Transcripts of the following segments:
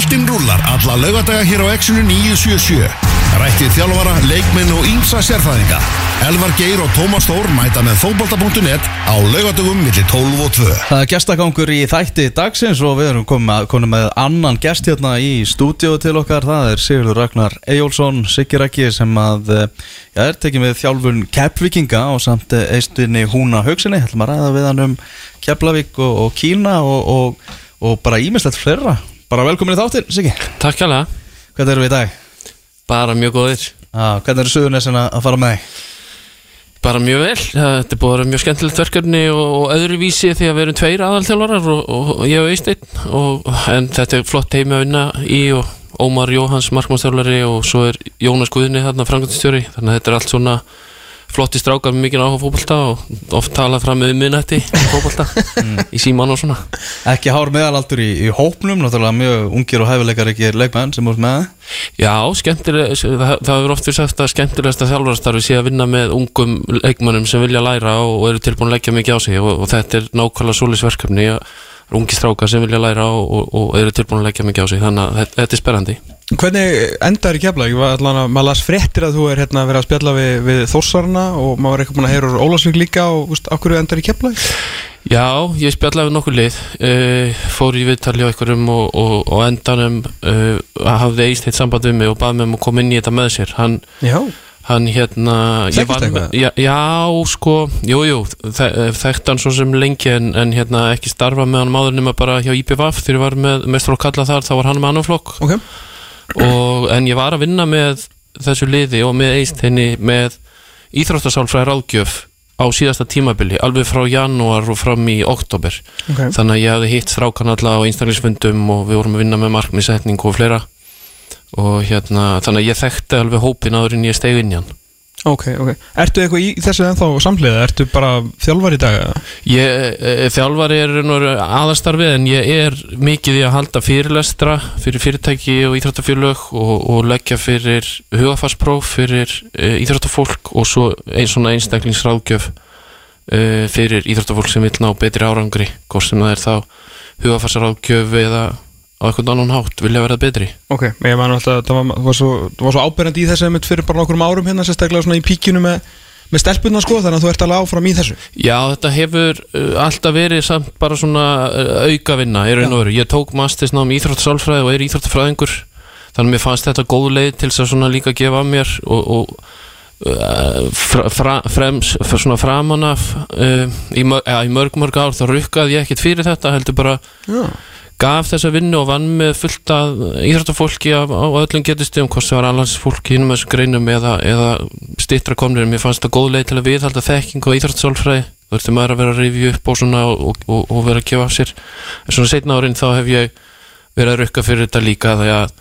Boltinn rúlar alla laugadaga hér á Exxonu 977. Rættið þjálfara, leikminn og ímsa sérfæðinga. Elvar Geir og Tómas Þór mæta með fótbolta.net á laugadagum millir 12 og 2. Það er gestagangur í þætti dagsins og við erum komið, með annan gest hérna í stúdíu til okkar það er Sigurður Ragnar Eyjólfsson Sigiræki sem að eh, já, er tekið með þjálfun Kefvikinga og samt eh, eistunni Húna Haugsinni ætlum að ræða við hann um Keflavík og, og Kína og, og, og bara ímislegt fleira bara velkomin í þáttir Sigi Takk hjá Hvernig erum við í dag? Bara mjög góðir. Ah, hvernig eru suðunessin að fara með þig? Bara mjög vel, þetta er búið að vera mjög skemmtilegt verkefni og, og öðruvísi því að við erum tveir aðalþjálfarar og, og, og ég og Eisteinn og, en þetta er flott heimi að vinna í og Ómar Jóhans markmannstjálfari og svo er Jónas Guðni þarna frangandistjóri þannig að þetta er allt svona flotti strákar með mikið áhuga á fótbolta og oft talað fram með minnætti í fótbolta. Í síman og svona. Ekki hár meðalaldur í, í hópnum náttúrulega mjög ungir og hæfileikar ekki leikmenn sem voru með Já, skemmtileg, það, það hefur oft verið sagt að skemmtilegasta þjálfarastarfi sé að vinna með ungum leikmönnum sem vilja læra og, og eru tilbúin að leggja mikið á sig og, og þetta er nákvæmlega solisverkefni ungi strákar sem vilja læra og, og, og eru tilbúin að leggja mikið á sig. Þannig að þetta, er sperrandi. Hvernig endar í kefla? Maður las fréttir að þú er hérna að vera að spjalla við, við Þórsarna og maður er eitthvað búin að heyra úr Ólasvík líka og af hverju endar í kefla? Já, ég spjallaði við nokkur lið. Uh, fór í viðtali á einhverjum og, og, og endanum uh, hafði eist eitt samband við mig og baði mig um að koma inn í þetta með sér. Hann, Já hann hérna með- já, já, sko, jú, jú þe- þekkt hann svo sem lengi en, en hérna ekki starfa með hann máður nema bara hjá IPVAF þegar ég var með mestur og kalla þar þá var hann með annan flokk. Ok. Og, en ég var að vinna með þessu liði og með eist henni með íþróttasálfræði ráðgjöf á síðasta tímabili, alveg frá janúar og fram í oktober Ok. Þannig að ég hafði hitt strákan alla á einstaklingsfundum og við vorum að vinna með markmiðsetning og fleira og hérna, þannig að ég þekkti alveg hópin áður en ég steg inn í hann Ok, ok Ertu eitthvað í þessu ennþá samhliða? Ertu bara þjálfar í dag? Ég, e, þjálfari er aðastarfið en ég er mikið í að halda fyrirlestra fyrir fyrirtæki og íþróttafélög og, og leggja fyrir hugafarspróf fyrir e, íþróttafólk og svo einn svona einstaklingsráðgjöf e, fyrir íþróttafólk sem vil ná betri árangri hvort sem það er þá hugafarsráðgjöf eða á eitthvað annan hátt vilja verða betri. Ok, ég man alltaf það var, var svo, svo áberandi í þessu einmitt fyrir bara nokkur árum hérna sérstaklega svona í píkinu með, með stelpunna sko þannig að þú ert alveg áfram í þessu. Já, þetta hefur uh, alltaf verið samt bara svona uh, aukavinna í raun og veru. Ég tók mastersnám í íþróttasálfræði og er íþróttafræðingur þannig að mér fannst þetta góð leið til þess að svona líka gefa af mér og, og uh, fra, fra, frems, svona framan af uh, í, mörg, ja, í mörg mörg ár þá rukkaði ég ekkert fyrir þetta heldur bara Já gaf þessa vinnu og vann með fullt af íþróttafólki á, öllum getustum hvort sem var alhansfólki innum þessum greinum eða, eða stittra komnir. Mér fannst þetta góð leið til að viðhalda þekking og íþróttasálfræði. Þú veist maður að vera að rifja upp og, svona, og, og, og vera að gefa af sér. En svona setna árin þá hef ég verið að rukka fyrir þetta líka að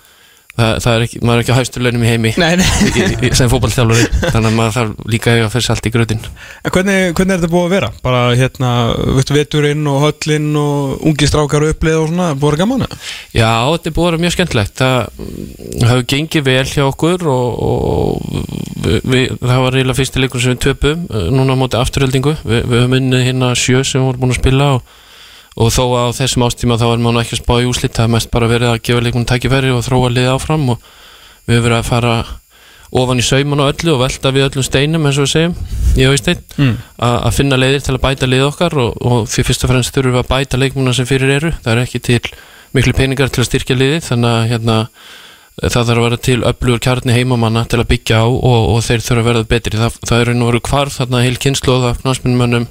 það, það er ekki, maður er ekki á hægstu launum í heimi Nei, nei í, í, sem fótballþjálfari þannig að maður þarf líka að fyrir allt í gröðin En hvernig, hvernig er þetta búið að vera? Bara hérna, veistu, veturinn og höllinn og ungi strákar og upplið og svona, búið að vera gaman? eða? Já, þetta er búið að vera mjög skemmtilegt það hefur gengið vel hjá okkur og, og við, við, það var eiginlega fyrsti leikur sem við töpum eh, núna á móti afturhaldingu við, við höfum unnið hérna sjö sem við vorum búin að spila og, og þó á þessum ástíma þá var maður ekki að spá í úslit það er mest bara verið að gefa leikunum tækifæri og þróa liðið áfram og við höfum verið að fara ofan í sauman og öllu og velta við öllum steinum eins og við segjum, ég veist einn Mm. að að finna leiðir til að bæta lið okkar og, og fyrir fyrst og fremst þurfum við að bæta leikmuna sem fyrir eru, það er ekki til miklu peningar til að styrkja liðið þannig að hérna, það þarf að vera til öflugur kjarni heimamanna til að byggja á og, og þeir þurfa að verða betri það, það er nú verið hvarf þarna heil kynnslóð af knásminnmönnum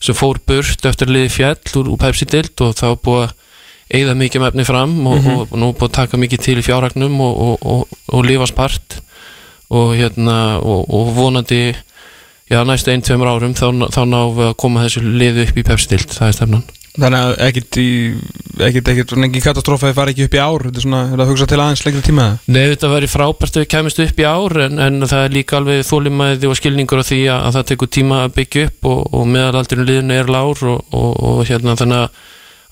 sem fór burt eftir liði fjall úr, úr Pepsi dild og það var búið að eigða mikið mefni fram og, og, og nú búið að taka mikið til í fjárhagnum og, og, og, og lifa spart og hérna og, og vonandi já næstu einn, tveimur árum þá, þá við að koma þessu liðu upp í pepstilt, það er stefnan. Þannig að ekkit í, ekkit, svona engin katastrófa að fara ekki upp í ár Þetta er svona, er það að hugsa til aðeins lengri tíma eða? Nei, þetta væri frábært ef við kemist upp í ár en, en það er líka alveg þólimæði og skilningur á því að, að það tekur tíma að byggja upp og, og meðalaldurinn liðinu er lár og, og, og hérna þannig að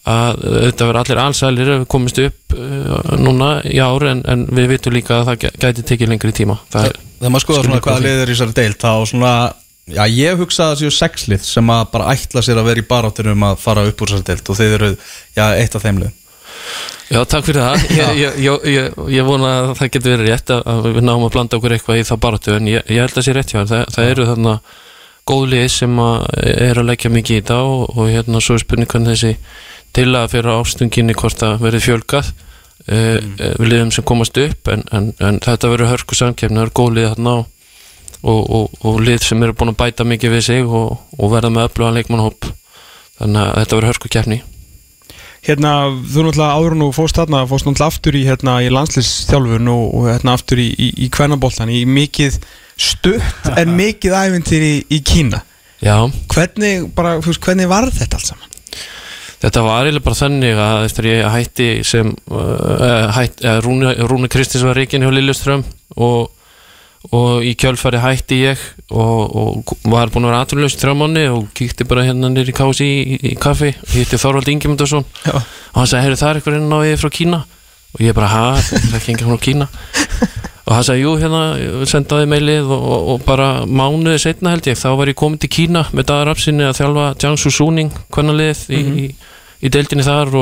að þetta verður allir allsælir ef við komist upp uh, núna í ár en, en við vitum líka að það gæ- gæti tekið lengri tíma það er, Þegar maður skoða svona á hvaða því. lið er í þessari deild þá svona, já ég hugsa að það séu sexlið sem að bara ætla sér að vera í baráttunum að fara upp úr þessari deild og þeir eru, já, eitt af þeim lið Já, takk fyrir það. Ég, ég, ég, ég, vona að það getur verið rétt að, við náum að blanda okkur eitthvað í það baratu en ég, ég held að það sé rétt hjá það, það eru þarna góð lið sem að er að leggja mikið í þetta og, og hérna svo er spurning hvernig þessi til að fyrir ástunginni hvort það verið fjölgað mm. við liðum sem komast upp en, en, en þetta verður hörku samkefni það eru góð lið þarna og, og, og, og lið sem eru búin að bæta mikið við sig og, og verða með öflugan leikmannhóp þannig að þetta verður hörku kefni Hérna, þú náttúrulega áður nú fóst þarna, fóst náttúrulega aftur í, hérna, í landslýsþjálfun og, og hérna aftur í, í, í kvennaboltan, í mikið stutt en mikið æfintir í, í Kína. Já, Hvernig, bara, veist, hvernig var þetta allt saman? þetta var eiginlega bara þannig að eftir ég hætti sem uh, hætt, uh, Rúni, Rúni Kristins var reikin hjá Liljuström og, og í kjölfari hætti ég og, og var búin að vera aturlaus þrjá manni og kíkti bara hérna nýri kási í, í kaffi, hitti Þorvald Ingemundarsson Já. og hann sagði, heyrðu það er eitthvað inn á ég frá Kína? Og ég bara, ha, það er ekki enga frá Kína? Og hann sagði, jú, hérna sendaði meilið og, og, og bara mánuði setna held ég, þá var ég komin til Kína með dagar afsinni að þjálfa Jiangsu Suning hvernalið í, í, í deildinni þar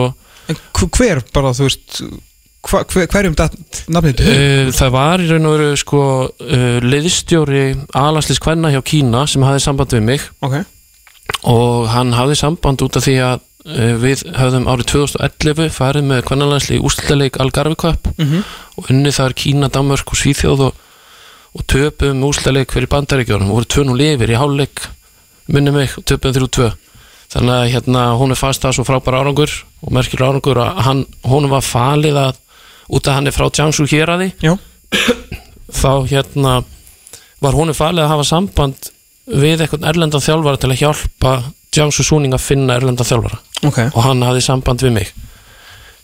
hver, bara, þú veist, hva, hver, hverjum nafnið til? uh, það var í raun og veru sko uh, liðstjóri alanslis kvenna hjá Kína sem hafði samband við mig Ok, og hann hafði samband út af því að uh, við höfðum árið 2011 farið með kvennalansli í úrslutaleik Algarve Cup Mhm. og unni þar Kína, Danmörk og Svíþjóð og, og töpum úrslutaleik fyrir bandaríkjónum, voru tvö nú lifir í hálfleik minni mig og töpum þrjú tvö þannig að hérna hún er fast það svo frábær árangur og merkilega árangur að hann, hún var falið að út að hann er frá því já, þá hérna var hún falið að hafa samband við eitthvað erlendan þjálfara til að hjálpa Jiangsu Suning að finna erlendan þjálfara. Ok, og hann hafði samband við mig.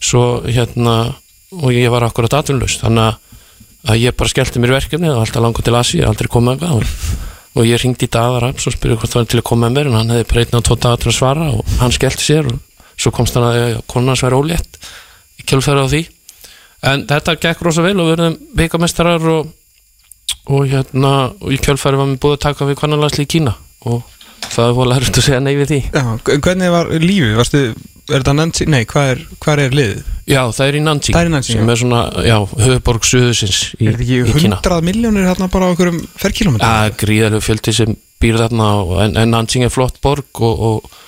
Svo hérna og ég var akkurat atvinnlaus þannig að, ég bara skellti mér verkefni og alltaf langur til Asi, aldrei komið eitthvað og, og ég ringdi í Daðar Raps og spurði hvort það var til að koma með mér en hann hefði og tvo dagar til að svara og hann skellti sér og svo komst hann að konan hans væri ólétt í kjölfæri á því en þetta gekk rosa vel og við verðum byggamestarar og, og hérna og í kjölfæri var mér búið að taka við kvannalansli í Kína og það er volið að segja nei við því já, en hvernig var lífið, varstu, er þetta Nancy, nei, hvað er, hvað er liðið? Já, það er í Nanjing, Það er í Nanjing, sem já. er svona, já, höfuborg suðusins í, er þetta ekki Kína 100 miljónir hérna bara á okkur um ferkilometri? Það er gríðarlega fjöldi sem býr þarna og, en, en Nanjing er flott borg og, og,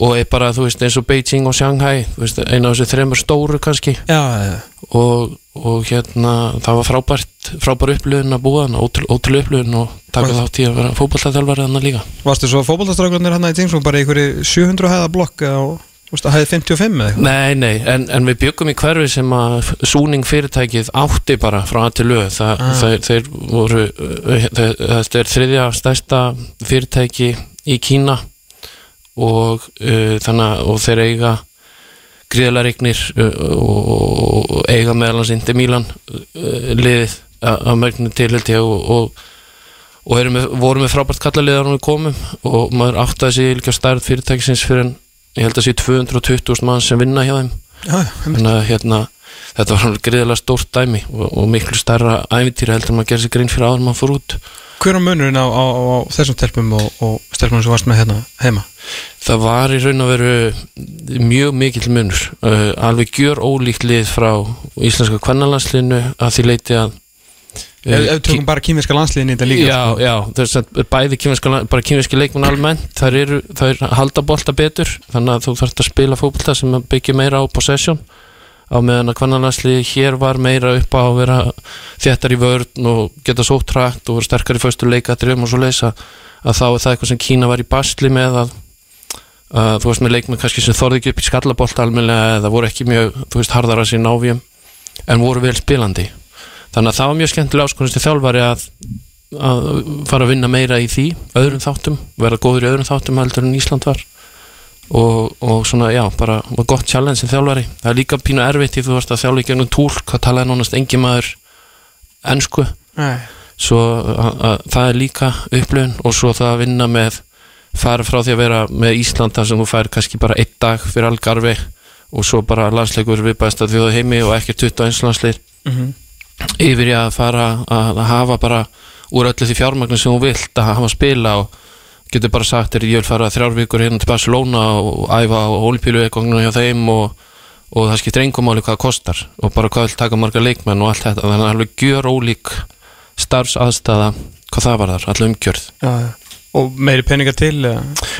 og er bara, þú veist, eins og Beijing og Shanghai, veist, eina af þessu þreymur stóru kannski. Já, já, og, og hérna, það var frábært frábær upplöfun að búa þarna, ótrú, ótrú upplöfun og taka þátt í að vera fótballtæðalvari þarna líka. Varstu svo fótboltastrákunir hérna í Jameson bara í einhverju 700 hæða blokk eða, hæði 55 eða eitthvað? Nei, nei, en, en við byggum í hverfi sem að súning fyrirtækið átti bara frá að til lög Þa, Ah. þeir, þeir voru uh, þeir, þetta er þriðja stærsta fyrirtæki í Kína og uh, þannig að og þeir eiga gríðlega reiknir uh, og, og eiga meðalans Indi Mílan uh, liðið að að mörgnu tilhildi og, og og með, vorum með frábært kallaliðar við komum. Og maður áttaði sig líka stærð fyrirtækisins fyrir en ég held að sé 220.000 mann sem vinna hjá þeim. Já, þannig að hérna þetta var greiðilega stórt dæmi og, og miklu stærra ævintýra heldur maður gerir sig grein fyrir áður maður fór út hver er munurinn á, á, á þessum stelpum og, og stelpunum sem varst með hérna heima? það var í raun og veru mjög mikill munur uh, alveg gjör ólíkt lið frá íslenska kvennalansliðinu að því leiti að Ef, ef við tökum bara kýmiska landsliðin í þetta líka Já, sko. já, þess að bæði kýminska, bara kýminski leikmenn almennt, þær eru, þær halda bolta betur, þannig að þú þarft að spila fótbolta sem byggja meira á possession á meðan að kvannalansli hér var meira upp á að vera þéttar í vörn og geta sótt trækt og vera sterkar í föstu leikadrifum og svo leysa að þá er það eitthvað sem Kína var í basli með að, að þú veist með leikmenn kannski sem þorði ekki upp í skallabolta almennilega eða voru ekki mjög, þú veist, harðara sín ávjum en voru vel spilandi. Þannig að það var mjög skemmtilega áskonist til þjálfari að, að fara að vinna meira í því öðrum þáttum, vera góður í öðrum þáttum heldur en Ísland var og, og svona, já, bara var gott challenge sem þjálfari, það er líka pínu erfitt því þú varst að þjálfa í gennum túlk, það talaði nánast engi maður ensku Nei. svo að, að, það er líka upplöfun og svo það að vinna með fara frá því að vera með Ísland þar sem þú fær kannski bara einn dag fyrir algarfi og svo bara landsleikur við bæst að þjóða heimi og ekki 21 landsleir Mhm. yfir í að fara að að hafa bara úr öllu því fjármagnu sem þú vilt að hafa að spila og getur bara sagt er ég vil fara þrjár vikur hérna til Barcelona og æfa á olípílu eitthvað hjá þeim og, og það skiptir engum máli hvað það kostar og bara hvað vil taka marga leikmenn og allt þetta. Þannig að það er alveg gjör ólík starfsaðstæða hvað það var þar, allir umgjörð. Já, já. Og meiri peningar til?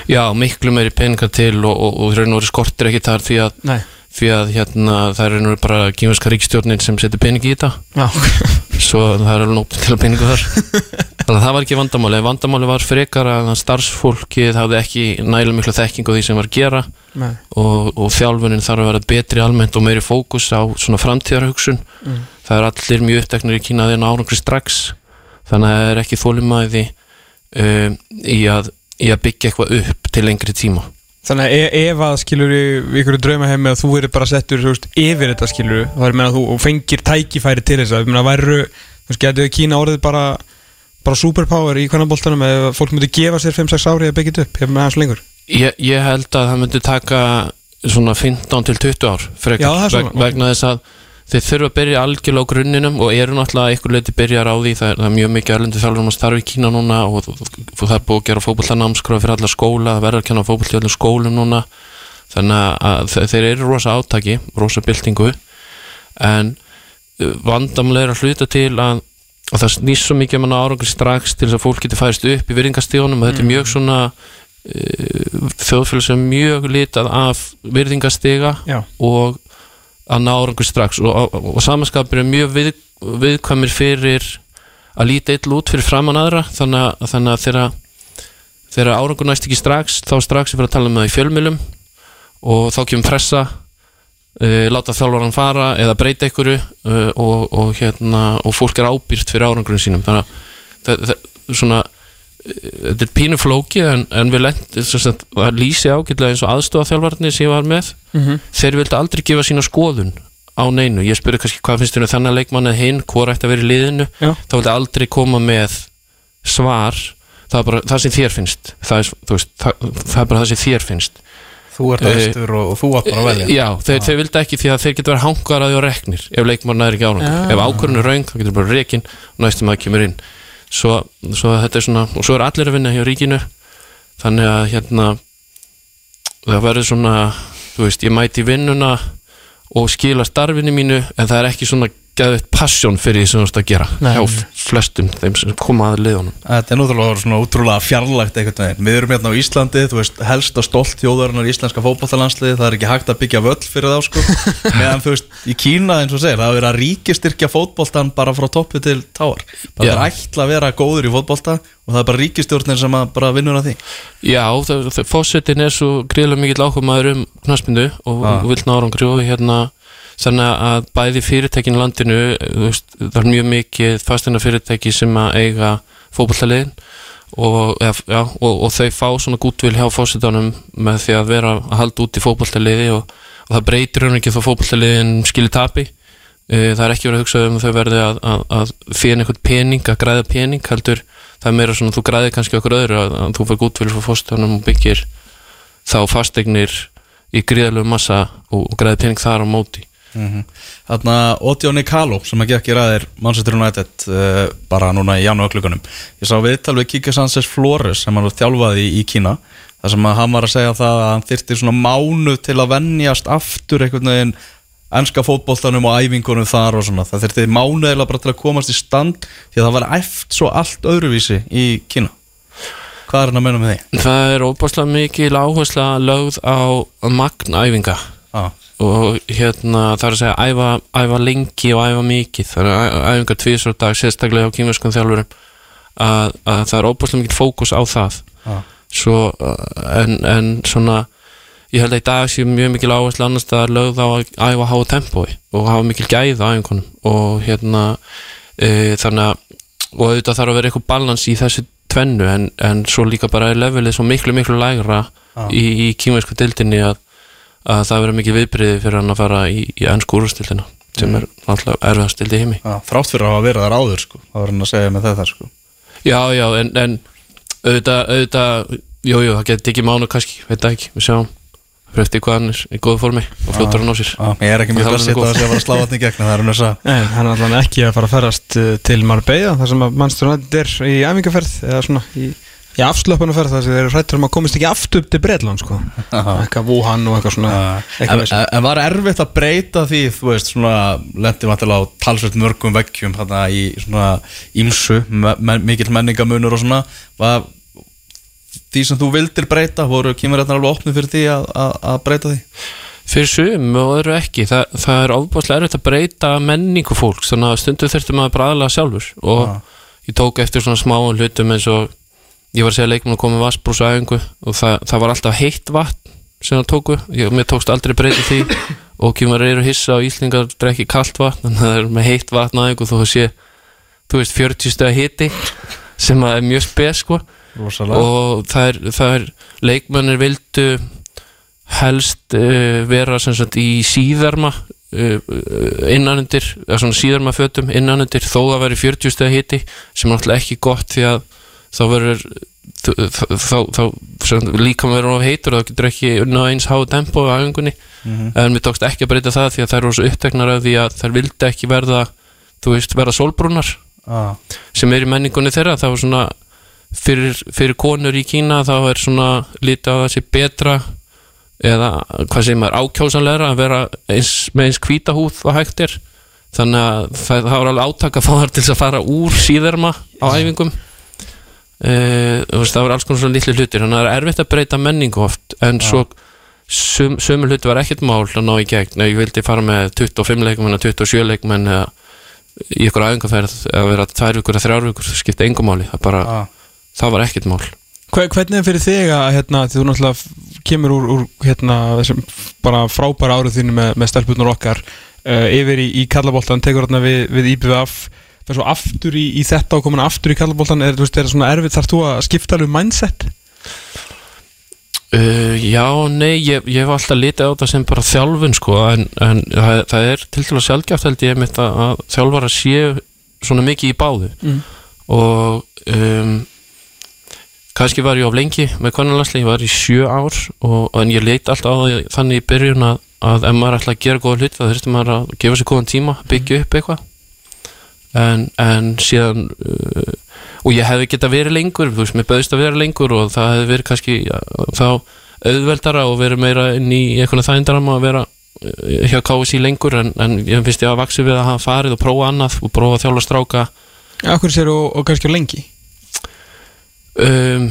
Já, miklu meiri peningar til og, raun og veru skortir ekki þar því að, Nei. því að hérna, það er og veru bara kýmverska ríkstjórnin sem setur pening í þetta. Já, svo það er alveg nótt til að peningu þar. Þannig að það var ekki vandamáli vandamáli var frekar að starfsfólkið hafði ekki nægilega miklu þekking á því sem var að gera og, og þjálfunin þarf að vera betri almennt og meiri fókus á svona framtíðarhugsun. Mm. það er allir mjög uppteknir í Kína þeirna árangri strax. Þannig að það er ekki þólimæði um, í, að, í að byggja eitthvað upp til lengri tíma Þannig að ef að skilur í ykkur draumaheimi að þú verður bara settur veist, yfir þetta skilur þá er meina að þú fengir tækifæri til þess að ég meina væru, þú veist, getur Kína orðið bara bara superpower í hvernig boltanum eða fólk myndi gefa sér 5-6 ári að byggja þetta upp, ég með aðeins lengur? Ég, ég held að það myndi taka svona 15 til 20 ár frekar, Já, veg, vegna þess að þeir þurfa að byrja algjörlega á grunninum og eru náttúrulega einhver leiti byrjar á því. Það er, það er mjög mikið erlendu þjálfur að starfa í Kína núna og þú- þú- þú- það er búið að gera fótbollanámskráð fyrir alla skóla, það verður að kenna öllum skólum núna. Þannig að þe- þeir eru rosa átaki, rosa byltingu. En vandamlega er að hluta til að, að það snýst svo mikið um hann árangur strax til þess að fólk getur færist upp í virðingastíðunum og þetta er mjög svona uh, þjóðfélag sem mjög litað af virðingastiga Já, og að ná árangur strax. Og, og, og samanskapir er mjög við, viðkvæmir fyrir að líta eitt út fyrir framann aðra. Þannig þannig að þeirra þeirra árangur næst ekki strax þá strax er fyrir að tala um það í fjölmjölum og þá kemur pressa uh, láta þjálfaran fara eða breyta einhverju uh, og, og, hérna, og fólk er ábýrt fyrir árangurinn sínum. Þannig að það, það, svona þetta er pínu flóki en, en við sagt, það lýsi ágætlega eins og aðstofa þjálfarnir sem ég var með. Mhm. þeir vildi aldrei gefa sína skoðun á neinu, ég spurði kannski hvað finnst þér um þennan leikmann eða hinn, hvor ætti að vera í liðinu? Já. þá vildi aldrei koma með svar. Það er bara það sem þér finnst. Það er, veist, það, það er bara það sem þér finnst. Þú ert Eh, aðstur og, og þú átt bara að velja. Já, þeir, þeir vildi ekki því að þeir getur verið hangaraði og reknir ef leikmann er ekki árangur ef ákvörðun er raung, þá getur bara rekin og næstum að kemur inn svo, svo þetta er svona, og svo er allir að vinna hjá ríkinu. Þannig að hérna það verður svona þú veist, ég mæti vinnuna og skila starfinu mínu en það er ekki svona geðveitt passion fyrir því sem þú veist að gera Nei. hjá flestum þeim sem koma að liðunum Þetta er náttúrulega svona útrúlega fjarlægt einhvern veginn Við erum hérna á Íslandi, þú veist, helst og stolt þjóðarinnar í íslenska fótballalandsliði Það er ekki hægt að byggja völl fyrir þá sko Meðan þú veist, í Kína eins og segir Það er að ríkistyrkja fótboltan bara frá toppi til táar Bara Já. það er ætla að vera góður í fótbolta Og það er bara ríkistjórnir sem að bara vinnur að því Já, það, það, fósettin er svo gríðlega mikill áhugaður um knaspindu og, Ah. og vill ná árangri og hérna þannig að bæði fyrirtækin landinu veist, það er mjög mikið fastina fyrirtæki sem að eiga fótballaliðin og, já, og, og þau fá svona gútvil hjá fósettanum með því að vera að halda út í fótballaliði og, og það breytir hann ekki þó fótballaliðin skilji tapi. Eh, það er ekki verið að hugsa um þau verði að, að, að fyrir einhvern pening, að græða pening heldur, það er meira svona þú græði kannski okkur öðru að, að þú fyrir gútfélag frá fóstunum og byggir þá fastegnir í gríðalegu massa og, og græði pening þar á móti Þarna Otioni Kalo sem að gekk í ræðir Manchester United uh, bara núna í jánu öklugunum Ég sá viðtal við Kike Sanchez Flores sem hann var þjálfaði í, í Kína þar sem að hann var að segja það að hann þyrfti svona mánu til að venjast aftur einhvern veginn ennska fótboltanum og æfingunum þar og svona. Það þyrfti mánu eða bara til að komast í stand því að það var eft svo allt öðruvísi í Kína. Hvað er hann að menna með því? Það er óbáslega mikil áhersla lögð á magnæfinga Ah, og hérna það er að segja æfa, æfa lengi og æfa mikið það er æfingar tvísar dag sérstaklega á kýmverskum þjálfurum að, að það er óbúslega mikið fókus á það ah. svo uh, en, en svona ég held að í dag sé mjög mikil áherslu annars það er lögð á að æfa háa tempói og hafa mikil gæð á æfingunum og hérna e, þannig að og auðvitað þarf að vera eitthvað balans í þessu tvennu en, en svo líka bara er levelið svo miklu miklu lægra Ah. í, í kýmversku dildinni að, að það verður mikið viðbriði fyrir hann að fara í, í ennsku úrstildina sem er alltaf erfiðast dildi heimi. Ah, Þrátt fyrir að hafa verið þar áður sko Það var hann að segja með þetta sko. Já, já, en, en auðvitað, auðvitað, jú, jú, það getur ekki mánu kannski, veit það ekki, við sjáum. Fyrir eftir hvað hann er í góðu formi og fljótar hann á sér. ah, Ég er ekki mjög alveg að það sé að fara að slá hann í gegn Það er hann að sagða Nei, hann er allan ekki að fara að ferast uh, til Marbella þar sem að mannstur United er í æfingarferð eða svona í Já, afslöpun að ferða það sem þeir eru hrættur um að komist ekki aftur til Breitland sko. Eitthvað Wuhan og eitthvað svona En, eitthvað veist. en var erfitt að breyta því þú veist, svona, lendi vantilega á talsveit mörgum veggjum þarna í svona ímsu, me, me, mikill menningamunur og svona. Var því sem þú vildir breyta, voru kýmurrætnar alveg opnið fyrir því að, að, að breyta því? Fyrir sum og öðru ekki. Þa, það er ofbúrslega erfitt að breyta menningu fólks þannig að stundu þurfti maður bara aðlega sjálfur. Og Já. ég tók eftir svona smá hlutum eins og ég var að segja leikmenn að koma með vassbrúsæðingu og það, það var alltaf heitt vatn sem það tóku, ég, mér tókst aldrei breyta því og kemur eru hissa og Íslingar drekki kalt vatn, en það er með heitt vatn aðeins og þú sé, þú veist 40 stöða hiti sem að er mjög spes sko. Rosalega. Og það er, það er leikmennir vildu helst uh, vera sem sagt í síðarma uh, innanundir eða svona síðarma fötum innanundir þó það veri 40 steg hiti sem er náttúrulega ekki gott því að þá verður þá, þá, þá, líka verður of heitur og það getur ekki unna eins háu tempo á æfingunni. En mér tókst ekki að breyta það því að það eru svo uppteknar af því að þær vildi ekki verða þú veist, verða sólbrúnar. Ah. sem er í menningunni þeirra þá er svona fyrir, fyrir konur í Kína þá er svona lítið á þessi betra eða hvað sem er ákjósanlegra að vera eins, með eins hvíta húð og hægt er. Þannig að það, það var alveg átak að fá þar til að fara úr síðerma á æfingum veist, það var alls konar svona litli hlutir þannig að það er erfitt að breyta menningu oft en svo sum, sömu hluti var ekkert mál að ná í gegn, ég vildi fara með 25 leikmenn eða 27 leikmenn eða í ykkur æfingarferð að vera tvær vikur eða þrjár vikur, það skipti engum máli. Það, bara, Ah. það var ekkert mál. Hve- Hvernig er fyrir þig að hérna, þú náttúrulega kemur úr, úr hérna, þessum bara frábæra árið þínu með, með stelpunar okkar uh, yfir í, í kallaboltan, tekur hérna við, við IBVF svo aftur í, í þetta og komin aftur í kallaboltan, er, er það svona erfitt þarf þú að skipta alveg mindset? Uh, já, nei, ég, ég hef alltaf litið á þetta sem bara þjálfun sko, en, en það, það er til dæla sjálfgjátt held ég mitt að, að þjálfara séu svona mikið í báðu Mm. og um, kannski var ég of lengi með konunlagsli, ég var í sjö ár og, en ég leit alltaf á því þannig í byrjun að, að ef maður ætla að gera góða hlut þá þurfti maður að gefa sér góðan tíma byggja upp eitthvað en, en síðan uh, og ég hefði geta verið lengur þú veist, mér bauðist að vera lengur og það hefði verið kannski ja, þá auðveldara og verið meira inn í einhvern þægindarama að vera uh, hjá KSI lengur en, en ég finnst ég að vaksi við að hafa farið og prófa annað og prófa að þjálfa stráka Akkur sér og, og kannski á lengi? um,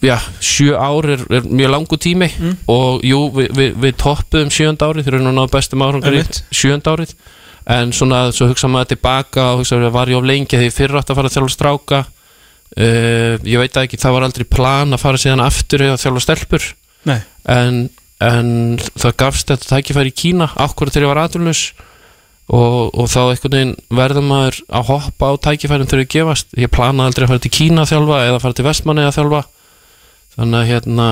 já, sjö ár er, er mjög langu tími Mm. og jú, við, við, við toppuðum sjönda árið þegar við náðum bestum árangur í Einmitt. sjönda árið en svona, svo hugsa maður tilbaka og hugsa maður var ég of lengi þegar ég fyrir átt að fara að þjálfa stráka? Uh, ég veit ekki, það var aldrei plan að fara síðan aftur eða þjálfa stelpur. En, en það gafst þetta tækifæri í Kína akkur þegar ég var aðurlaus og, og þá einhvern veginn verður maður að hoppa á tækifærin þegar ég gefast. Ég planaði aldrei að fara til Kína að þjálfa eða fara til Vestmanni að þjálfa. Þannig að hérna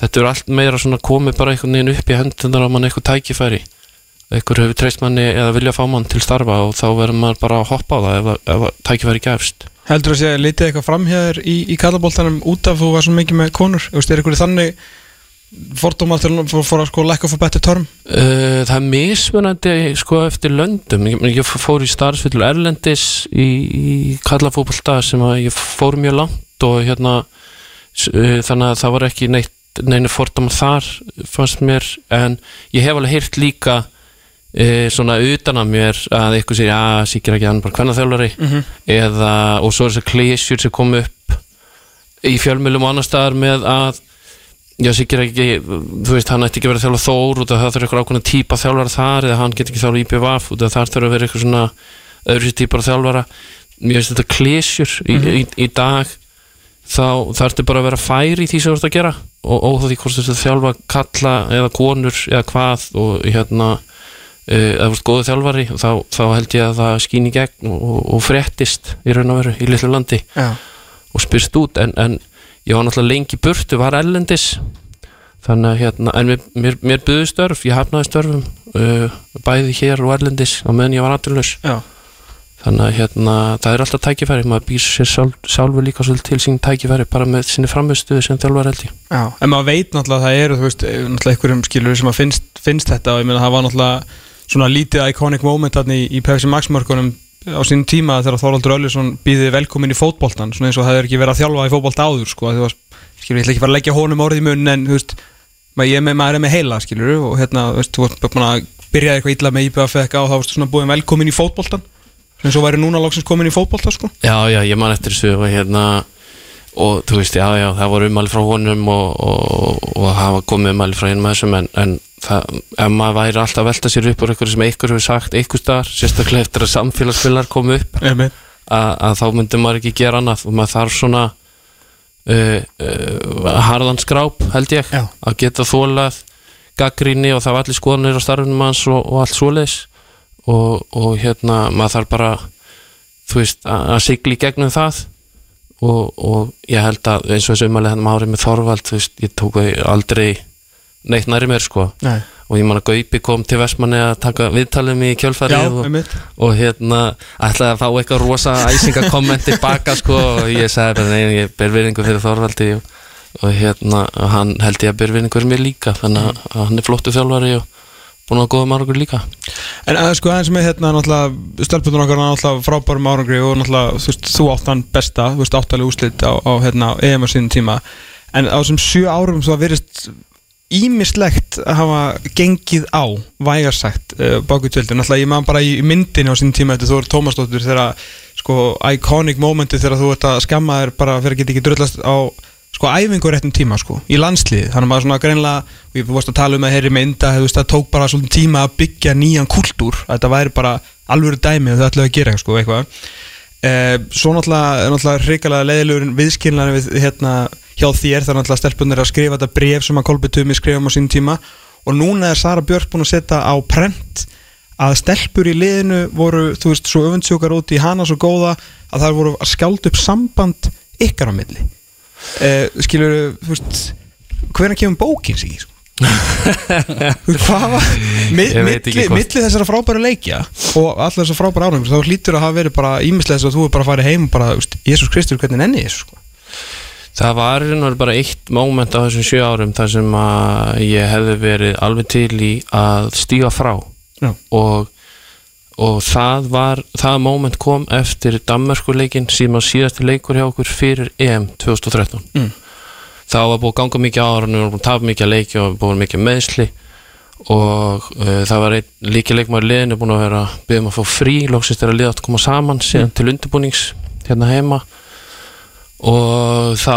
þetta er allt meira svona komið bara einhvern veginn upp í hendunar á mann eitthvað tækifæri einhver hefur treyst manni eða vilja fá mann til starfa og þá verður maður bara að hoppa á það ef, ef að tækifæri gefst Heldur þú að sé að litið eitthvað framhjæður í, í kallaboltanum út af þú var svo mikið með konur? Þú veist, er ykkur þannig fordóma til að fóra að sko lack of a better term? Uh, það er mismunandi sko eftir löndum ég, fór í starfsfylgur Erlendis í, í kallafókbalta sem að ég fór mjög langt og hérna uh, þannig að það var ekki neitt neinu fordóma þar fannst mér en ég hef alveg heyrt líka svona utan að mér að eitthvað sér, já, sikir ekki hann bara hvernig þjálfari Mhm. eða, og svo er þessar klísjur sem kom upp í fjölmjölum og annar staðar með að Já, sikir ekki, þú veist, hann ætti ekki að vera að þjálfa Þór út af það þarf eitthvað ákveðna típa þjálfara þar eða hann getur ekki þjálfa IPVaf út af þar þarf að vera eitthvað svona öðru sér típar þjálfara. Mér finnst þetta klesjur í, í, í dag þá þarftu bara að vera fær í því sem þú ert að gera og að og hérna eða þú ert góðu þjálfari og þá, þá held ég að það skýn í gegn og, og, fréttist í raun og veru í litlu landi Já. og spyrst út. En, en ég var náttúrulega lengi burtu, var ellendis þannig að hérna en mér, mér, mér byggði störf, ég hafnaði störfum uh, bæði hér og ellendis á meðan ég var aturlaus Já. Þannig að hérna, það er alltaf tækifæri maður býr sér sjálf, sjálfur líka svolítið til sín tækifæri bara með sinni frammeðstuðu sem þjálfar held ég. Já, en maður veit náttúrulega að það eru, þú veist, eh, náttúrulega einhverjum skilur sem að finnst, finnst þetta og ég meina það var náttúrulega svona lítið iconic moment í, í Pepsi Max mörkunum á sín tíma þegar Þorvaldur Öllisson býði velkomin í fótboltan svona eins og það er ekki verið að þjálfa í fótbolta áður sko, því að skilur, ég ætla ekki að fara að leggja honum orðið í munn en þú veist, maður, er með, maður er með heila skilur og hérna, þú veist, þú varst búin að byrjaði eitthvað illa með IBF og þá varstu svona búin velkomin í fótboltan eins og væri núna loksins komin í fótbolta sko. Já, já, ég man eftir þessu og hérna og þú veist, já, já, það voru umæli frá honum og, og, og hafa komið umæli frá hinn með þessum en, en það, ef maður væri alltaf að velta sér upp úr eitthvað sem einhver hefur sagt einhver staðar, sérstaklega eftir að samfélagsfélagar komu upp að, að þá myndi maður ekki gera annað. Og maður þarf svona uh, uh, harðan skráp held ég, Já. að geta þólað gaggríni og það var allir skoðanir á starfinum hans og, og allt svoleiðis. Og, og hérna maður þarf bara þú veist, að, í gegnum það og, og ég held að eins og þessu umæli hann árið með Þorvald þú veist, ég tók aldrei neitt næri mér sko Nei. og ég man að Gaupi kom til Vestmanni að taka viðtalið mig í Já, kjölfarið og, einmitt. og hérna ætlaði að fá eitthvað rosa æsinga komment tilbaka sko og ég sagði bara nei, ég ber virðingu fyrir Þorvaldi og, og hérna og hann held ég að ber virðingu fyrir mér líka þannig að hann er flottu þjálfari og búin að góða margur líka. En að, sko aðeins með hérna náttúrulega stelpunum okkar náttúrulega frábærum árangri og náttúrulega þú þú átt hann besta þú veist áttalega úslit á, á hérna EM á sínum tíma. En á þessum sjö árum svo að verist ímislegt að hafa gengið á vægarsagt uh, baku tjöldin náttúrulega ég maður bara í myndinni á sínum tíma þetta þú er Tómasdóttur þegar sko iconic momenti þegar þú ert að skamma þér bara fyrir að geta ekki drullast á sko æfingu réttum tíma sko í landslið þannig að maður svona greinlega ég varst að tala um að heyri mynda veist það tók bara svolítið tíma að byggja nýjan kultúr að þetta væri bara alvöru dæmi og þau ætlaðu að gera sko eitthvað. Eh, svo náttúrulega náttúrulega hrikalega leiðilegur viðskilnaði við hérna hjá þér er náttúrulega stelpunir að skrifa þetta bref sem að Tumi skrifum á sínum tíma. Og núna er Sara Björk búin að setja á prent að stelpur í liðinu voru þú veist svo öfundsjókar út í hana svo góða að það voru að skjálta upp samband ykkar á milli uh, skilur þú veist hvernig kemur bókin sig í sko? Hvað var Ég milli, milli þessara frábæra leikja og allar þessar frábæra ánum þá hlýtur að hafa verið bara ímislega þess að þú er bara að fara heim og bara, Jésús Kristur, hvernig nenni þessu sko? Það var bara eitt moment á þessum sjö árum þar sem að ég hefði verið alveg til í að stíga frá Já. og, og það var það moment kom eftir Danmörkuleikin sem að síðasti leikur hjá okkur fyrir EM 2013 Mm. þá var búið ganga mikið ára og við búin að tapa mikið að leiki og búin mikið meðsli og uh, það var einn líki leikmaður í liðinu búin að vera byggðum að fá frí, lóksist er að liða að koma saman síðan til undirbúnings hérna heima. Og þá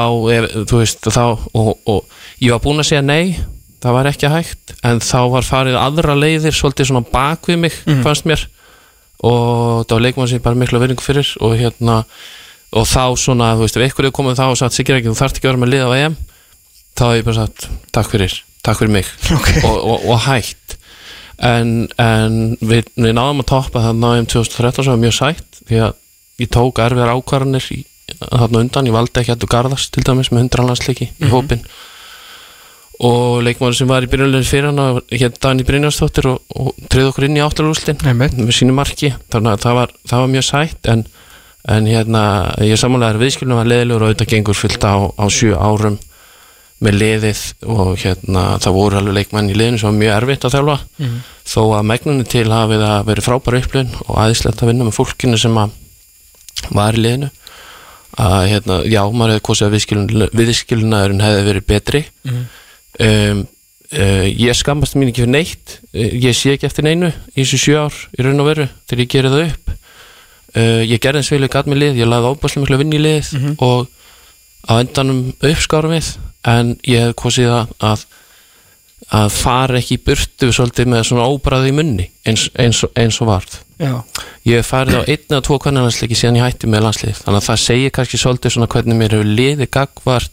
þú veist þá, og, og ég var búinn að segja nei það var ekki hægt en þá var farið aðra leiðir svolítið svona bak við mig fannst mér og það var leikmann sem ég bara miklu verðingu fyrir og hérna og þá svona, þú veist, ef einhverju komið þá og sagt, Sigur ekki, þú þarft ekki að vera með lið á EM þá hef ég bara sagt, takk fyrir takk fyrir mig. Okay. og, og, og hægt en, en við, við náðum að toppa þarna á EM 2013 sem var mjög sætt því að ég tók erfiðar ákvarðanir þarna undan, ég valdi ekki að þú garðast til dæmis með 100 landsleiki í hópin og leikmann sem var í byrjunlegin fyrir hann hérna Dani Brynjarsdóttir og, og treyði okkur inn í áttalúslin Einmitt. með sínu marki þannig að það var, það var mjög sætt en, en hérna ég samanlega er viðskilnum að leðilegur og auðvitað gengur fyllt á, á sjö árum með liðið og hérna það voru alveg leikmenn í liðinu sem var mjög erfitt að þjálfa Mhm. þó að megnunni til hafi það verið frábæra upplifun og aðeinslegt að vinna með fólkinu sem að var í liðinu að hérna, já, maður hefði kosið að viðskilun, viðskilunaðurinn hefði verið betri Mhm. Um, uh, ég skammast mín ekki fyrir neitt. Uh, ég sé ekki eftir neinu í þessu sjö ár í raun og veru þegar ég gerði það upp. Uh, ég gerði eins vel ég gat með lið ég laði ábærslega miklu að vinna í lið og á endanum uppskárum við. En ég hef kosið að, að að fara ekki í burtu svolítið með svona óbræði í munni eins, eins, og- eins og varð Já, ég hef farið á einn eða tvo kvennarlandsleiki síðan ég hætti með landslið þannig að það segir kannski svolítið svona hvernig mér hefur liðið gagvart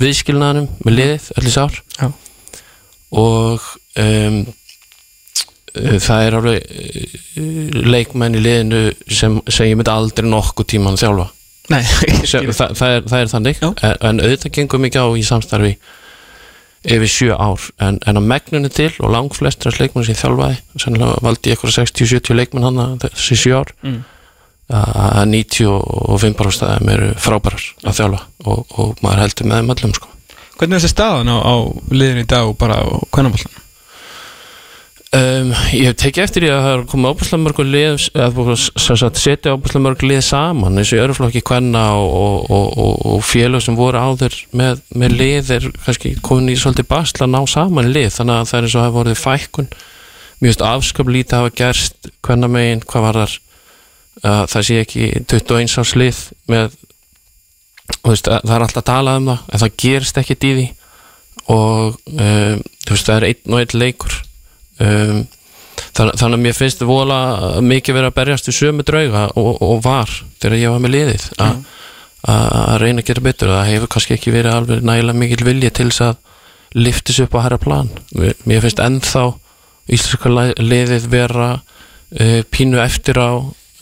viðskilnaðanum með liðið öll í sár. Já, og um, það er alveg uh, leikmenn í liðinu sem, sem ég myndi aldrei nokkuð tíman þjálfa. Nei sem, það, það, er, það er þannig. Já. en, auðvitað gengur mikið á í samstarfi yfir sjö ár. En, en að megnunni til og langflestur af leikmenn sem ég þjálfaði sennilega valdi ég eitthvað 60-70 leikmenn hann þessi sjö ár. Mm. Að 95% af þeim eru frábærar að þjálfa og, og maður heldur með þeim öllum sko. Hvernig er þessi staðan á, á liðinu í dag og bara á kvennabóllan? Um, ég hef tekið eftir því að það er komið ábúrslega mörgur lið eða búið að setja ábúrslega mörg lið saman eins og í örflokki kvenna og, og, og, og, og félög sem voru áður með, með lið er kannski komin í svolítið basla að ná saman lið þannig að það er eins og það voruð fækkun mjög afsköp lítið hafa gerst kvenna megin, hvað var þar að það sé ekki 21 árs lið með veist, að- það er alltaf að tala um það en það gerist ekkert í því. Og um, veist, það er einn og einn leikur. Um, þannig, þannig að mér finnst það vola mikið verið að berjast í sömu drauga og, og var þegar ég var með liðið a- a- að reyna að gera betur. Það hefur kannski ekki verið alveg nægilega mikil vilja til þess að liftis upp á herra plan. Mér finnst ennþá íslenska liðið vera uh, pínu eftir á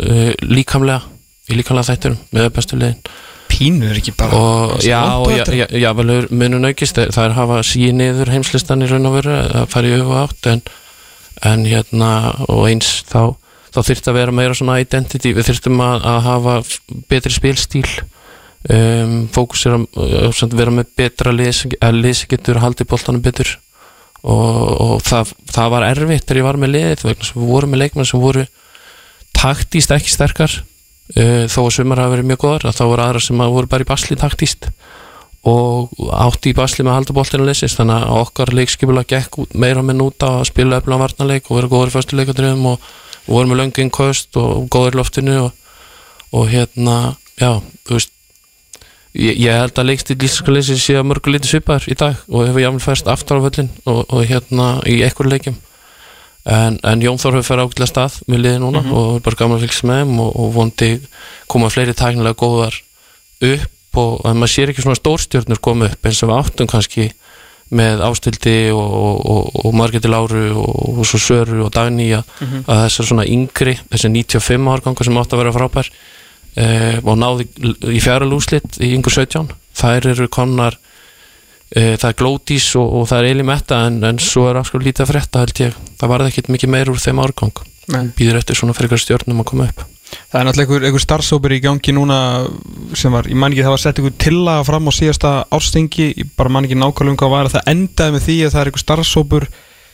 uh, líkamlega í líkamlega þætturum með bestu liðin. Pínu er ekki bara og já, já, já, já vel munun aukist. Það er hafa síð niður heimslistan í raun og veru að fara í auðvu átt en, en hérna og eins þá, þá þyrfti að vera meira svona identity, við þyrftum að, að hafa betri spilstíl. Um, fókus er að, að vera með betra lið að lið sem getur haldið boltanum betur. Og, og það, það var erfitt þegar ég var með liðið vegna sem við vorum með leikmenn sem voru taktíst ekki sterkar uh, þó að sumar hafa verið mjög góðar að þá voru aðra sem að voru bara í basli taktíst og átti í basli með að halda boltinu leysist þannig að okkar leikskipula gekk meira með núta að spila öflan varnarleik og vera góður í föstu leikadröðum og, og voru með löngin köst og góður í loftinu og, og hérna, já, þú veist ég, ég held að leikstíl íslenska leysi sé að mörgu lítið svipar í dag og hefur jáfnvel færst aftur á völlin og, og hérna í einhverju leikjum en, en Jón Þór hefur færið ákveðlega stað með liði núna og er bara gaman að fylgja með þeim og, og vondi koma fleiri tæknilega góðar upp og að maður sér ekki svona stórstjörnur koma upp eins og við áttum kannski með ástildi og, og, og, Margeti Láru og, og svo Söru og Dagný að, að þessar svona yngri þessi 95 árgangar sem átt að vera frábær. Eh, og náði í fjara lúslit í yngur 17 þær eru konar það er Glódís og, og það er Eli Metta en, en svo er afskil lítið að frétta held ég. Það varði ekkit mikið meir úr þeim árgang. Býður eftir svona fyrir stjörnum að koma upp. Það er náttúrulega einhver, einhver starfsópur í gangi núna sem var, ég man ekki það var sett einhver tillaga fram á síðasta árstingi ég bara man ekki nákvæmlega um hvað var. Það endaði með því að það er einhver starfsópur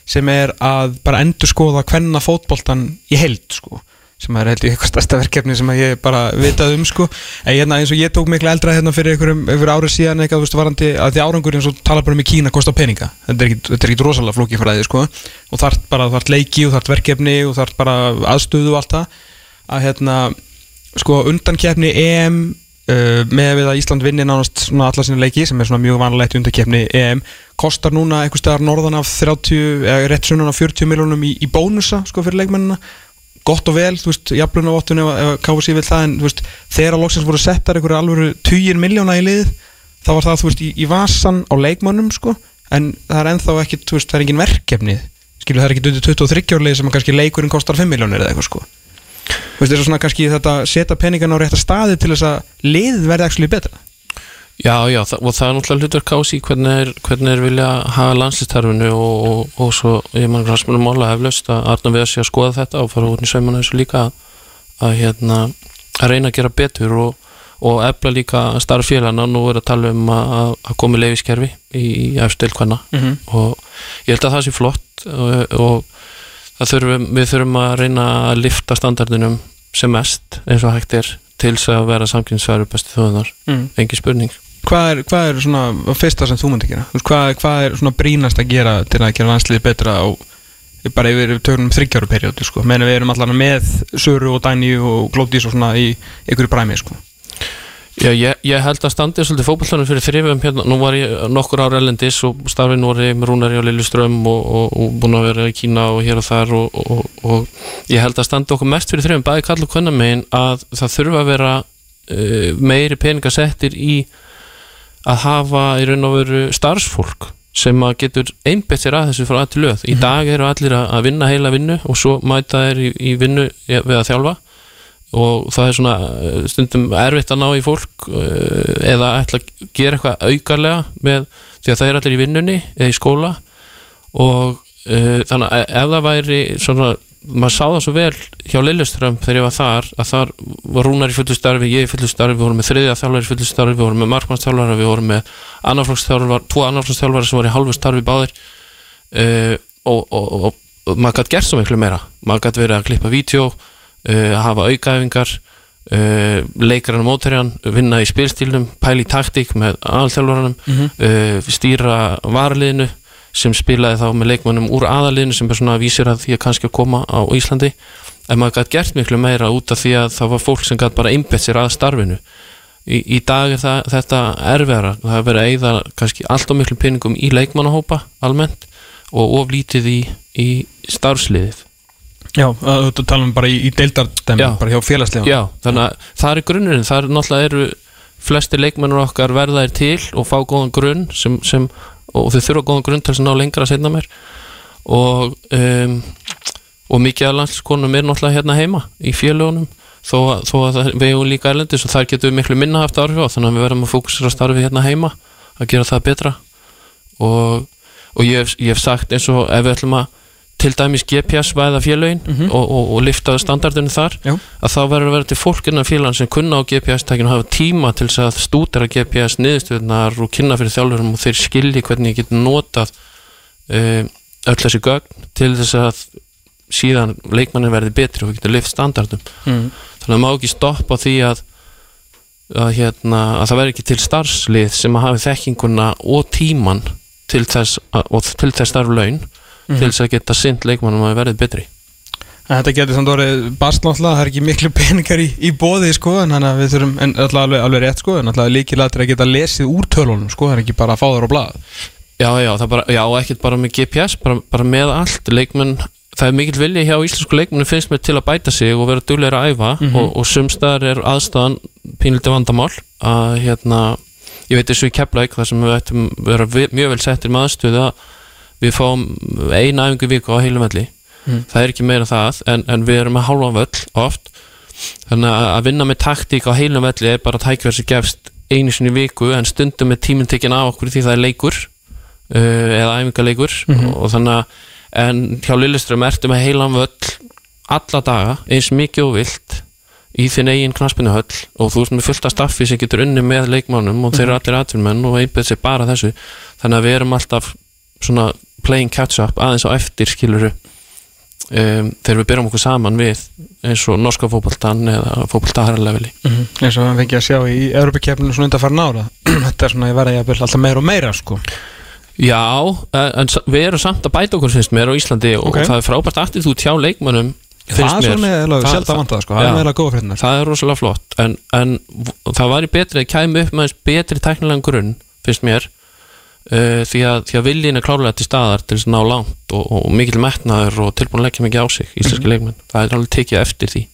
sem er að bara endur skoða hvenna fótboltan í heild sko sem er held ég eitthvað stærsta verkefni sem ég bara vitað um sko. En hérna eins og ég tók miklu eldra hérna fyrir einhver árið síðan eitthvað, þú veist, varandi að því árangur eins og tala bara um í Kína kosta peninga. Þetta er ekkit, ekkit rosalega flóki fræði sko. Og þart bara, þart leiki og þart verkefni og þart bara aðstöðu og allt það. Að hérna sko undankeppni EM uh, með við að Ísland vinni nánast svona alla sinni leiki sem er svona mjög vanlegt undankeppni EM kostar núna einhver staðar norðan af 30 eða rétt sunnan af 40 miljónum í, í bónusa fyrir leikmennina gott og vel, þú veist, jafnlun á vottun ef, ef KFC vil það en þú veist, þegar að loksins voru settar einhverju alvöru 20 miljóna í lið þá var það, þú veist, í, í vasan á leikmönnum sko, en það er ennþá ekki þú veist, það er engin verkefni. Skilu, það er ekki undir 23 árlið sem að kannski leikurinn kostar 5 miljónir eða eitthvað sko. Þú veist, það er svona kannski þetta setja peningan á rétta staði til þess að liðið verði actually betra Já, já, það, og það er náttúrulega hlutur kási hvernig er, hvernig er vilja hafa landslistarfinu og, og, og svo ég mann Rasmunum Móla heflaust að Arna við að sé að skoða þetta og fara út í saumana þessu líka að, að, hérna, að reyna að gera betur og, og efla líka starf félagna nú er að tala um að, að komi leifiskerfi í, í efstil hvenna Mhm. og ég held að það sé flott og, og þurfum, við þurfum að reyna að lifta standardinum sem mest eins og hægt er til þess að vera samkynnsværu bestu þjóðunar, mm. engin spurning hvað, er, hvað er svona fyrsta sem þú myndi gera? Hvað, hvað er svona brínast að gera til að gera landsliðið betra á bara yfir tökunum þryggjáru perjódu sko. meðan við erum allan með Söru og Dæni og Glódís og svona í einhverju præmi sko. Já, ég, ég held að standi svolítið fótbollanum fyrir þrifum hérna, nú var ég nokkur ára elendis og starfið nú var ég með Rúnari og Lilju Ström og, og, og búin að vera í Kína og hér og þar og, og, ég held að standi okkur mest fyrir þrifum, bæði kall og kunna megin að það þurfa að vera uh, meiri peningasettir í að hafa í raun og veru starfsfólk sem að getur einbett sér að þessu frá til löð. Í dag eru allir að vinna heila vinnu og svo mæta þeir í, í vinnu við að þjálfa. Og það er svona eh, stundum erfitt að ná í fólk eh, eða ætla að gera eitthvað aukarlega með því að það er allir í vinnunni eða í skóla. Og uh, þannig að ef það væri svona, maður sá það svo vel hjá Lilleström þegar ég var þar að þar var Rúnar í fullu starfi, ég í fullu starfi við vorum með þriðja þjálfari í fullu starfi, við vorum með markmannstjálfara, við vorum með annarflokksþjálfara, tvo annarflokksþjálfara sem voru í halvu starfi báðir. Uh, og, og, og maður gætt gert svo miklu meira. Maður gætt verið að klippa vídeo uh, hafa aukaæfingar uh, leikaran og mótæriðan vinna í spilstílnum, pæli taktík með aðalþjálfaranum uh, stýra varliðinu sem spilaði þá með leikmannum úr aðaliðinu sem er svona að vísir að því að kannski að koma á Íslandi. En maður gætt gert miklu meira út af því að það var fólk sem gætt bara einbett sér að starfinu. Í, í dag er það, þetta erfiðara. Það er verið að eyða kannski allt og miklu peningum í leikmannahópa almennt og of lítið í, í starfsliðið. Já, þú talum bara í, í deildardæmi Já. bara hjá félagslega Já, þannig að það er grunnurinn. Það er náttúrulega eru flesti leikmennur okkar verðaðir til og fá góðan grunn sem, sem, og þau þurfa góðan grunn til að ná lengra að setna mér. Og um, og mikið af landskonum er náttúrulega hérna heima í félögunum þó, að- þó að við hefum líka erlendis og þar getum við miklu minna haft áhrif á þannig að við verðum að fókusera starfi hérna heima að gera það betra. Og, og ég, hef, ég hef sagt eins og ef við ætlum að til dæmis GPS væða félögin og, og, og liftaðu standardinu þar Já. að þá verður að vera til fólk innan félagann sem kunna á GPS-tækinu og hafa tíma til þess að stúdera GPS niðurstöðunar og kynna fyrir þjálfurum og þeir skilji hvernig ég get notað um, öll þessi gögn til þess að síðan leikmannin verði betri og getur lift standardum mm. þannig að má ekki stoppa því að að, hérna, að það verði ekki til starfslið sem að hafi þekkinguna og tíman til þess, að, og til þess starf laun til þess að geta sint leikmannum að verði betri. En Þetta getur samt orðið bast náttúrulega, það er ekki miklu peningar í, í bóði sko, en þannig að við þurfum, en alltaf alveg, alveg rétt sko, en alltaf líkilega til að geta lesið úr tölunum sko, það er ekki bara að fá þar á blað. Já, já, það bara, já, ekkert bara með GPS bara, bara með allt, leikmenn það er mikill vilja hjá íslensku leikmennu finnst mér til að bæta sig og vera dugleira að æfa. Og, og sumstaðar er aðstæðan pínlítið vandamál að hérna, ég veit þessu í Keflæk þar sem við ættum vera vi- mjög vel settir með aðstöðu að við fáum eina æfingu viku á heilum velli. Það er ekki meira það en, en við erum að hálfa völl oft. Þannig að að vinna með taktík á heilum velli er bara tækverð sem gefst einu sinni viku en stundum er tíminn tekinn af okkur því það er leikur uh, eða æfingaleikur. Og þannig að en hjá Lilleström ertu með heilan völl alla daga eins mikið og vilt í þinn eigin knaspinuhöll og þú ert með fullt af staffi sem getur unni með leikmánum og þeir eru allir atvinnmenn og einbæð sér bara þessu. Þannig að við erum alltaf svona playing catch up aðeins á eftir skiluru um, þegar við byrjum okkur saman við eins og norska fótboltan eða fótboltaharaleveli mm. eins og við fengið að sjá í Europakefninu svona undan farin ára þetta er svona, að byrja alltaf meira og meira sko. Já, en, en við erum samt að bæta okkur finnst mér á Íslandi og Ok. það er frábært aftur þú tjá það er svona meðlega Það- sjálf að vanta það sko, það er meðlega góða fréttinar það er rosalega flott en, en það væri betri að kæmi upp með betri teknilegan grunn finnst mér uh, því, að, að viljin er klárlega til staðar til þess að ná langt og, og mikil metnaður og tilbúin að leggja mikið á sig íslenski Mhm. leikmenn, það er alveg tekið eftir því.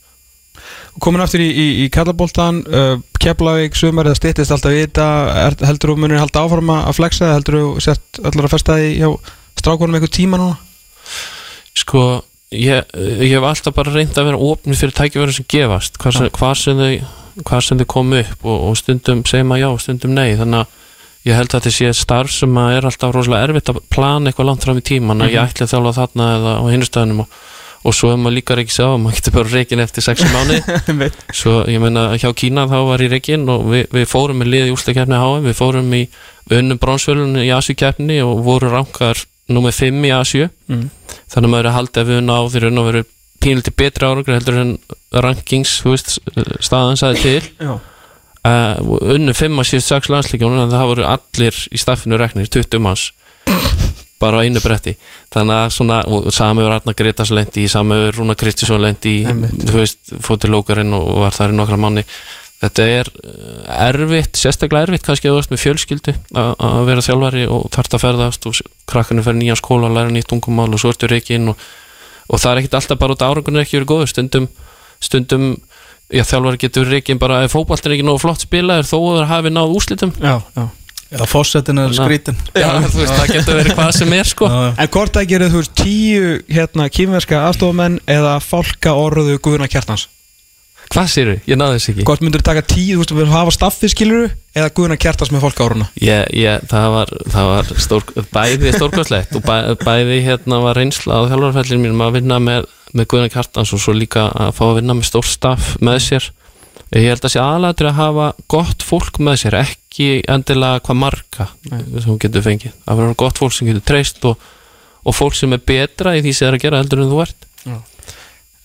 Komin aftur í, í, í Kallaboltan uh, Keflavík, sumar eða styttist alltaf í þetta. Er, heldur þú munir halda áfram að flexa heldur þú sért allar að festa því hjá strákunum eitthvað tíma núna? Sko ég, ég hef alltaf bara reynd að vera opnið fyrir tækifæri sem gefast. Hvað sem, hvað sem þau hvað sem þau komu upp og, og stundum segja maður já stundum nei. Þannig að ég held að þetta sé starf sem er alltaf rosalega erfitt að plana eitthvað langt fram í tíman að ég ætli að þjálfa þarna eða á hinnustöðunum og, og svo ef maður líka ekki sá maður getur bara reikin eftir 6 mánu svo ég meina hjá Kína þá var ég reikin og við, við fórum með liði í ústakefni HM við fórum í unnum bronsvölunni í Asíukefni og voru rankar nummer 5 í Asíu. Mm. þannig að maður er að halda ef við náðir og veru pínliti betri árangur heldur en rankings, þú veist, staðan sagði til. Já. Uh, unnu 5 að síðust 6 landslíkjónu en það voru allir í staffinu reknir 20 manns bara á einu bretti. Þannig að svona, var Arna Gretas lendi í, sami var Rúna Kristísson lendi í þú veist, fótið lókarinn og var þar í nokkra manni þetta er eh, erfitt, sérstaklega erfitt kannski að þú ert með fjölskyldu að vera þjálfari og þarft að ferðast og krakkanu fer nýja skóla og læra nýtt tungumál og svo ertu reikinn og, og það er ekkit alltaf bara út árangunni ekki verið góður. Stundum, stundum já, þjálfari getur reikinn bara ef fótboltin er ekki nógu flott spilaður þó að það hafi náð úslitum Já, já. Já, fósettin er að- skrítin já, þú veist, það getur verið hvað sem er sko. Já, já. En hvort það gerir þú veist tíu hérna kýmverska aðstofumenn eða fálka orðuðu Guðuna Kjartans? Hvað sérðu, ég náði þess ekki. Hvort myndur þú taka tíu, þú veist, við hafa staffi skiluru eða Guðuna Kjartans með fálka orðuna? Ég, ég, það var, það var stór, bæði stórkvæslegt og bæ, bæði hérna var reynsla á þjálfarfellin mínum að vinna með, með Guðna Kjartans og svo líka að fá að vinna með stór staff með sér. Ég held að sé aðlættur að hafa gott fólk með sér, ekki endilega hvað marga sem getur fengið, að vera gott fólk sem getur treyst og, og fólk sem er betra í því sem það er að gera heldur en þú ert.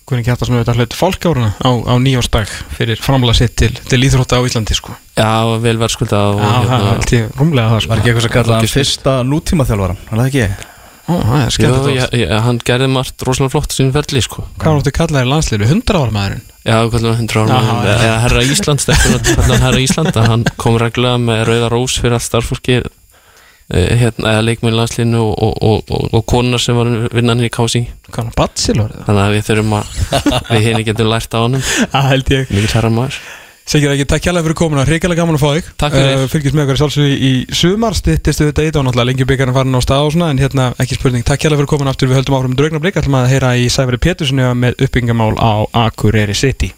Guðni Kjartas með þetta hlut fólkáruna á, á nýjósdag fyrir framlega sitt til, til íþrótta á Íslandi sko. Já, vel verðskulda og Já, það hérna, held ég rúmlega það sko. Var ekki eitthvað sem kallaði fyrsta nútíma þjálfaran, var það ekki? Ó, það er Jó, skemmt já, já, hann gerði margt rosalega flott sín ferli sko. Hvað áttu kallaði landsliður? 100 ára maðurinn Já, hvernig hann hundra Já, ára já. eða herra Íslands hvernig hann herra Ísland hann kom reglulega með rauða rós fyrir allt starffólki eh, hérna, eða leikmenn í landslinu og, og, og, og, og konar sem var vinnan í kási Hvað hann Batsilor? þannig að við þurfum að við henni getum lært á honum Það held ég mikið herra maður Segir ekki, takk hjálpa fyrir komuna, reyngarlega gaman að fá þig. Takk fyrir. uh, Fylgjast með okkur sjálfsög í sumar. Stittistu þetta í dag, náttúrulega lengi byggarinn farin á stað og svona En hérna, ekki spurning, takk hjálpa fyrir komuna. Aftur Við höldum áfram draugna blik, ætlum að heyra í Sæfari Péturssoni með uppbyggingamál á Akureyri City